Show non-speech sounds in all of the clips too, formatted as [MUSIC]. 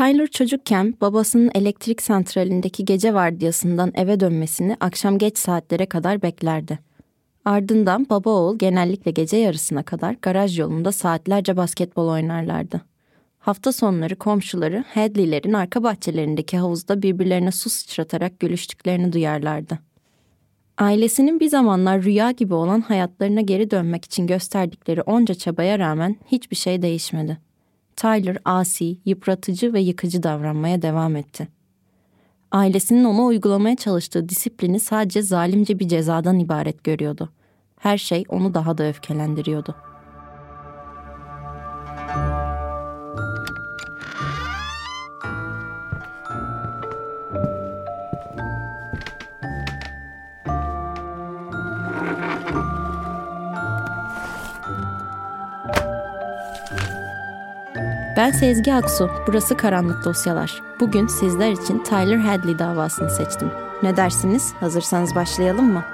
Tyler çocukken babasının elektrik santralindeki gece vardiyasından eve dönmesini akşam geç saatlere kadar beklerdi. Ardından baba oğul genellikle gece yarısına kadar garaj yolunda saatlerce basketbol oynarlardı. Hafta sonları komşuları Hadley'lerin arka bahçelerindeki havuzda birbirlerine su sıçratarak gülüştüklerini duyarlardı. Ailesinin bir zamanlar rüya gibi olan hayatlarına geri dönmek için gösterdikleri onca çabaya rağmen hiçbir şey değişmedi. Tyler asi, yıpratıcı ve yıkıcı davranmaya devam etti. Ailesinin ona uygulamaya çalıştığı disiplini sadece zalimce bir cezadan ibaret görüyordu. Her şey onu daha da öfkelendiriyordu. Ben Sezgi Aksu, burası Karanlık Dosyalar. Bugün sizler için Tyler Hadley davasını seçtim. Ne dersiniz? Hazırsanız başlayalım mı?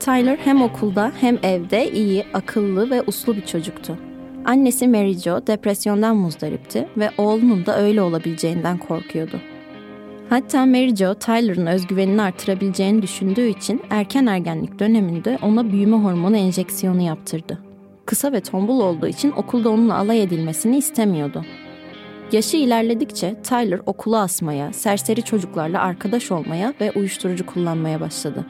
Tyler hem okulda hem evde iyi, akıllı ve uslu bir çocuktu. Annesi Mary Jo depresyondan muzdaripti ve oğlunun da öyle olabileceğinden korkuyordu. Hatta Mary Jo Tyler'ın özgüvenini artırabileceğini düşündüğü için erken ergenlik döneminde ona büyüme hormonu enjeksiyonu yaptırdı. Kısa ve tombul olduğu için okulda onunla alay edilmesini istemiyordu. Yaşı ilerledikçe Tyler okulu asmaya, serseri çocuklarla arkadaş olmaya ve uyuşturucu kullanmaya başladı.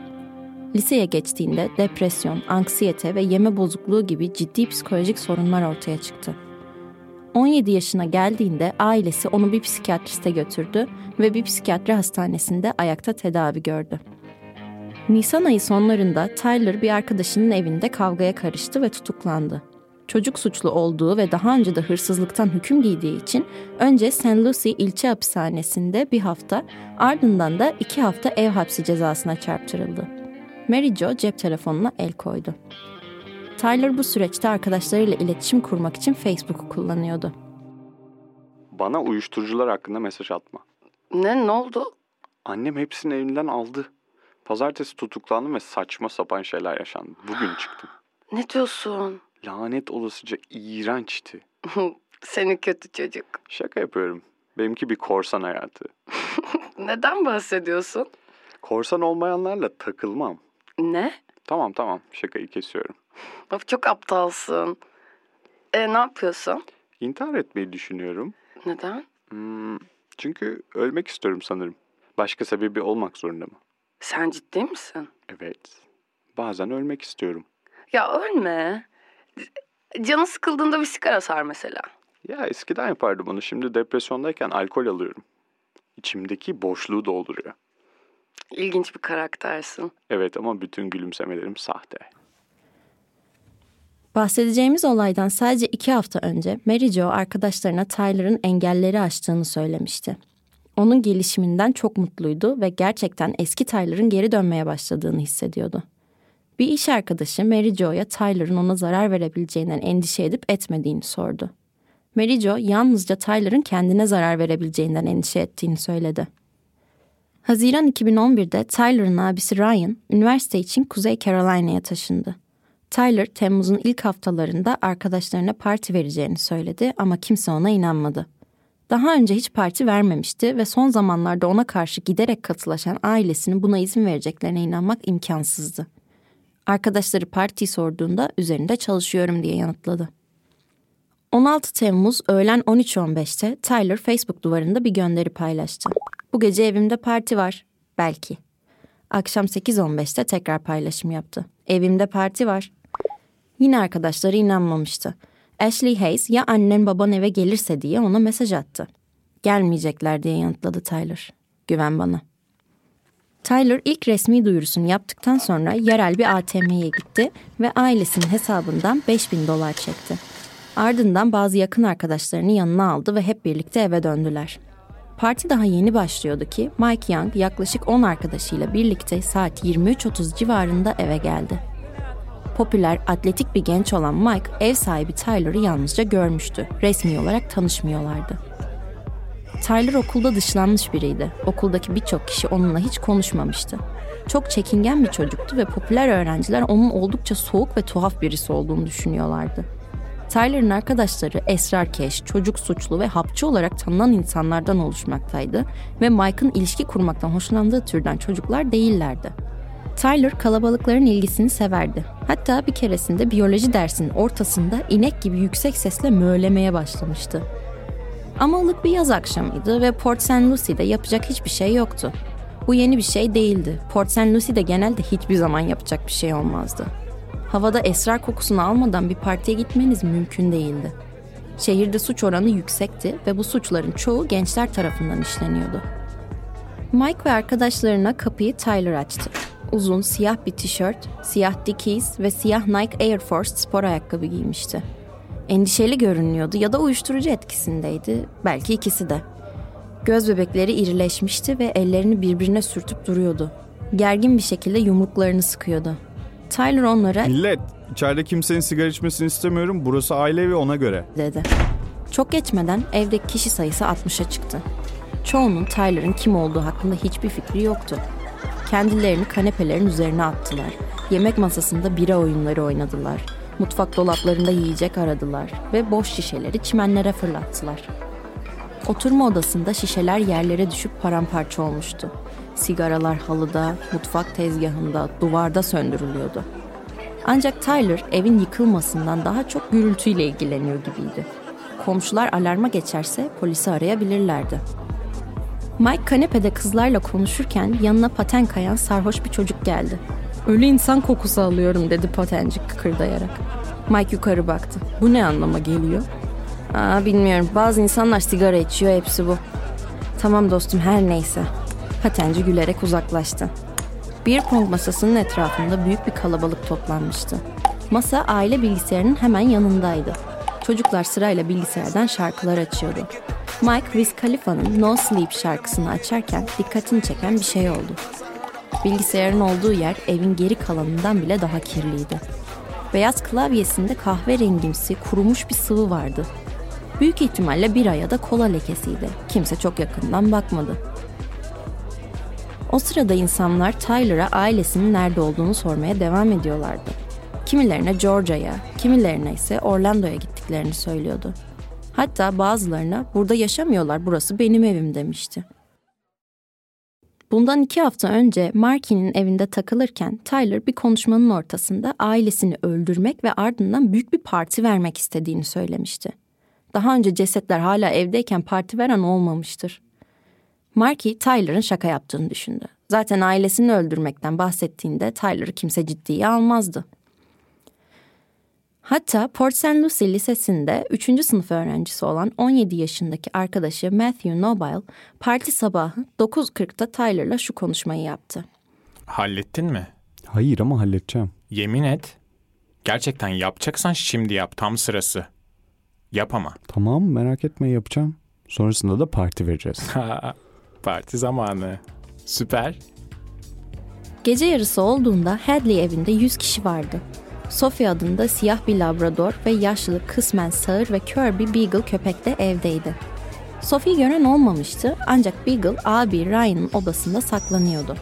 Liseye geçtiğinde depresyon, anksiyete ve yeme bozukluğu gibi ciddi psikolojik sorunlar ortaya çıktı. 17 yaşına geldiğinde ailesi onu bir psikiyatriste götürdü ve bir psikiyatri hastanesinde ayakta tedavi gördü. Nisan ayı sonlarında Tyler bir arkadaşının evinde kavgaya karıştı ve tutuklandı. Çocuk suçlu olduğu ve daha önce de hırsızlıktan hüküm giydiği için önce St. Lucie ilçe hapishanesinde bir hafta ardından da iki hafta ev hapsi cezasına çarptırıldı. Mary Jo cep telefonuna el koydu. Tyler bu süreçte arkadaşlarıyla iletişim kurmak için Facebook'u kullanıyordu. Bana uyuşturucular hakkında mesaj atma. Ne ne oldu? Annem hepsini elinden aldı. Pazartesi tutuklandım ve saçma sapan şeyler yaşandı. Bugün çıktım. [GASPS] Ne diyorsun? Lanet olasıca iğrençti. [LAUGHS] Seni kötü çocuk. Şaka yapıyorum. Benimki bir korsan hayatı. [LAUGHS] Neden bahsediyorsun? Korsan olmayanlarla takılmam. Ne? Tamam tamam şakayı kesiyorum. Of çok aptalsın. E ne yapıyorsun? İntihar etmeyi düşünüyorum. Neden? Hmm, çünkü ölmek istiyorum sanırım. Başka sebebi olmak zorunda mı? Sen ciddi misin? Evet. Bazen ölmek istiyorum. Ya ölme. Canı sıkıldığında bir sigara sar mesela. Ya eskiden yapardım bunu. Şimdi depresyondayken alkol alıyorum. İçimdeki boşluğu dolduruyor. İlginç bir karaktersin. Evet ama bütün gülümsemelerim sahte. Bahsedeceğimiz olaydan sadece iki hafta önce Mary Jo arkadaşlarına Tyler'ın engelleri aştığını söylemişti. Onun gelişiminden çok mutluydu ve gerçekten eski Tyler'ın geri dönmeye başladığını hissediyordu. Bir iş arkadaşı Mary Jo'ya Tyler'ın ona zarar verebileceğinden endişe edip etmediğini sordu. Mary Jo yalnızca Tyler'ın kendine zarar verebileceğinden endişe ettiğini söyledi. Haziran 2011'de Tyler'ın abisi Ryan, üniversite için Kuzey Carolina'ya taşındı. Tyler, Temmuz'un ilk haftalarında arkadaşlarına parti vereceğini söyledi ama kimse ona inanmadı. Daha önce hiç parti vermemişti ve son zamanlarda ona karşı giderek katılaşan ailesinin buna izin vereceklerine inanmak imkansızdı. Arkadaşları partiyi sorduğunda üzerinde çalışıyorum diye yanıtladı. 16 Temmuz öğlen 13.15'te Tyler Facebook duvarında bir gönderi paylaştı. Bu gece evimde parti var. Belki. Akşam 8.15'te tekrar paylaşım yaptı. Evimde parti var. Yine arkadaşları inanmamıştı. Ashley Hayes ya annen baban eve gelirse diye ona mesaj attı. Gelmeyecekler diye yanıtladı Tyler. Güven bana. Tyler ilk resmi duyurusunu yaptıktan sonra yerel bir ATM'ye gitti ve ailesinin hesabından 5000 dolar çekti. Ardından bazı yakın arkadaşlarını yanına aldı ve hep birlikte eve döndüler. Parti daha yeni başlıyordu ki Mike Young yaklaşık 10 arkadaşıyla birlikte saat 23.30 civarında eve geldi. Popüler, atletik bir genç olan Mike ev sahibi Tyler'ı yalnızca görmüştü. Resmi olarak tanışmıyorlardı. Tyler okulda dışlanmış biriydi. Okuldaki birçok kişi onunla hiç konuşmamıştı. Çok çekingen bir çocuktu ve popüler öğrenciler onun oldukça soğuk ve tuhaf birisi olduğunu düşünüyorlardı. Tyler'ın arkadaşları esrarkeş, çocuk suçlu ve hapçı olarak tanınan insanlardan oluşmaktaydı ve Mike'ın ilişki kurmaktan hoşlandığı türden çocuklar değillerdi. Tyler kalabalıkların ilgisini severdi. Hatta bir keresinde biyoloji dersinin ortasında inek gibi yüksek sesle möğlemeye başlamıştı. Ama ılık bir yaz akşamıydı ve Port St. Lucy'de yapacak hiçbir şey yoktu. Bu yeni bir şey değildi. Port St. Lucy'de genelde hiçbir zaman yapacak bir şey olmazdı. Havada esrar kokusunu almadan bir partiye gitmeniz mümkün değildi. Şehirde suç oranı yüksekti ve bu suçların çoğu gençler tarafından işleniyordu. Mike ve arkadaşlarına kapıyı Tyler açtı. Uzun siyah bir tişört, siyah Dickies ve siyah Nike Air Force spor ayakkabı giymişti. Endişeli görünüyordu ya da uyuşturucu etkisindeydi, belki ikisi de. Göz bebekleri irileşmişti ve ellerini birbirine sürtüp duruyordu. Gergin bir şekilde yumruklarını sıkıyordu. Tyler onlara Millet, içeride kimsenin sigara içmesini istemiyorum. Burası aile evi ona göre. dedi. Çok geçmeden evdeki kişi sayısı 60'a çıktı. Çoğunun Tyler'ın kim olduğu hakkında hiçbir fikri yoktu. Kendilerini kanepelerin üzerine attılar. Yemek masasında bira oyunları oynadılar. Mutfak dolaplarında yiyecek aradılar ve boş şişeleri çimenlere fırlattılar. Oturma odasında şişeler yerlere düşüp paramparça olmuştu. Sigaralar halıda, mutfak tezgahında, duvarda söndürülüyordu. Ancak Tyler evin yıkılmasından daha çok gürültüyle ilgileniyor gibiydi. Komşular alarma geçerse polisi arayabilirlerdi. Mike kanepede kızlarla konuşurken yanına paten kayan sarhoş bir çocuk geldi. Ölü insan kokusu alıyorum dedi patencik kıkırdayarak. Mike yukarı baktı. Bu ne anlama geliyor? Aa bilmiyorum. Bazı insanlar sigara içiyor hepsi bu. Tamam dostum her neyse. Patenci gülerek uzaklaştı. Bir pong masasının etrafında büyük bir kalabalık toplanmıştı. Masa aile bilgisayarının hemen yanındaydı. Çocuklar sırayla bilgisayardan şarkılar açıyordu. Mike Wiz Khalifa'nın No Sleep şarkısını açarken dikkatini çeken bir şey oldu. Bilgisayarın olduğu yer evin geri kalanından bile daha kirliydi. Beyaz klavyesinde kahverengimsi kurumuş bir sıvı vardı. Büyük ihtimalle bira ya da kola lekesiydi. Kimse çok yakından bakmadı. O sırada insanlar Tyler'a ailesinin nerede olduğunu sormaya devam ediyorlardı. Kimilerine Georgia'ya, kimilerine ise Orlando'ya gittiklerini söylüyordu. Hatta bazılarına burada yaşamıyorlar burası benim evim demişti. Bundan iki hafta önce Marky'nin evinde takılırken Tyler bir konuşmanın ortasında ailesini öldürmek ve ardından büyük bir parti vermek istediğini söylemişti. Daha önce cesetler hala evdeyken parti veren olmamıştır. Marky Tyler'ın şaka yaptığını düşündü. Zaten ailesini öldürmekten bahsettiğinde Tyler'ı kimse ciddiye almazdı. Hatta Port St. Lucie Lisesi'nde 3. sınıf öğrencisi olan 17 yaşındaki arkadaşı Matthew Nobile parti sabahı 9.40'da Tyler'la şu konuşmayı yaptı. Hallettin mi? Hayır ama halledeceğim. Yemin et. Gerçekten yapacaksan şimdi yap tam sırası. Yap ama. Tamam merak etme yapacağım. Sonrasında da parti vereceğiz. [LAUGHS] Parti zamanı. Süper. Gece yarısı olduğunda Hadley evinde 100 kişi vardı. Sophie adında siyah bir labrador ve yaşlı kısmen sağır ve kör bir beagle köpek de evdeydi. Sophie gören olmamıştı ancak Beagle abi Ryan'ın odasında saklanıyordu.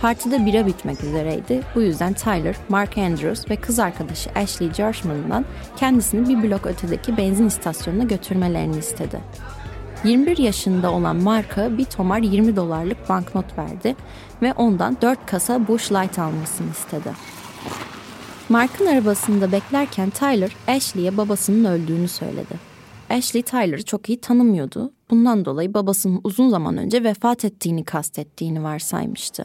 Partide bira bitmek üzereydi. Bu yüzden Tyler, Mark Andrews ve kız arkadaşı Ashley Gersman'dan kendisini bir blok ötedeki benzin istasyonuna götürmelerini istedi. 21 yaşında olan Mark'a bir tomar 20 dolarlık banknot verdi ve ondan 4 kasa Bush Light almasını istedi. Mark'ın arabasında beklerken Tyler, Ashley'e babasının öldüğünü söyledi. Ashley Tyler'ı çok iyi tanımıyordu. Bundan dolayı babasının uzun zaman önce vefat ettiğini kastettiğini varsaymıştı.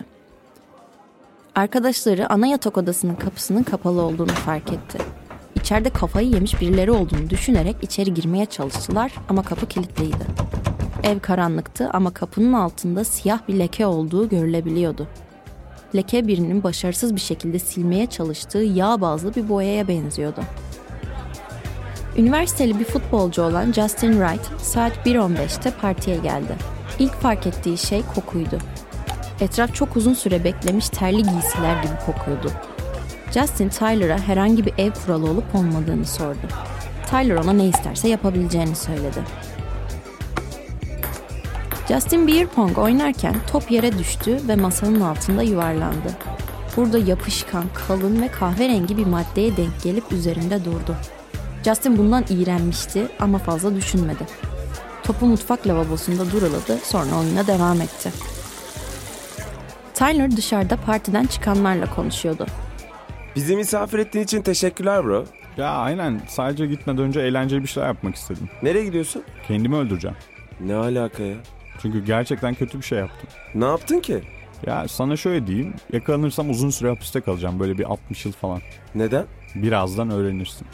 Arkadaşları ana yatak odasının kapısının kapalı olduğunu fark etti. İçeride kafayı yemiş birileri olduğunu düşünerek içeri girmeye çalıştılar ama kapı kilitliydi. Ev karanlıktı ama kapının altında siyah bir leke olduğu görülebiliyordu. Leke birinin başarısız bir şekilde silmeye çalıştığı yağ bazlı bir boyaya benziyordu. Üniversiteli bir futbolcu olan Justin Wright saat 1.15'te partiye geldi. İlk fark ettiği şey kokuydu. Etraf çok uzun süre beklemiş terli giysiler gibi kokuyordu. Justin Tyler'a herhangi bir ev kuralı olup olmadığını sordu. Tyler ona ne isterse yapabileceğini söyledi. Justin beer pong oynarken top yere düştü ve masanın altında yuvarlandı. Burada yapışkan, kalın ve kahverengi bir maddeye denk gelip üzerinde durdu. Justin bundan iğrenmişti ama fazla düşünmedi. Topu mutfak lavabosunda duruladı sonra oyuna devam etti. Tyler dışarıda partiden çıkanlarla konuşuyordu. Bizi misafir ettiğin için teşekkürler bro. Ya aynen sadece gitmeden önce eğlenceli bir şeyler yapmak istedim. Nereye gidiyorsun? Kendimi öldüreceğim. Ne alaka ya? Çünkü gerçekten kötü bir şey yaptım. Ne yaptın ki? Ya sana şöyle diyeyim. Yakalanırsam uzun süre hapiste kalacağım. Böyle bir 60 yıl falan. Neden? Birazdan öğrenirsin.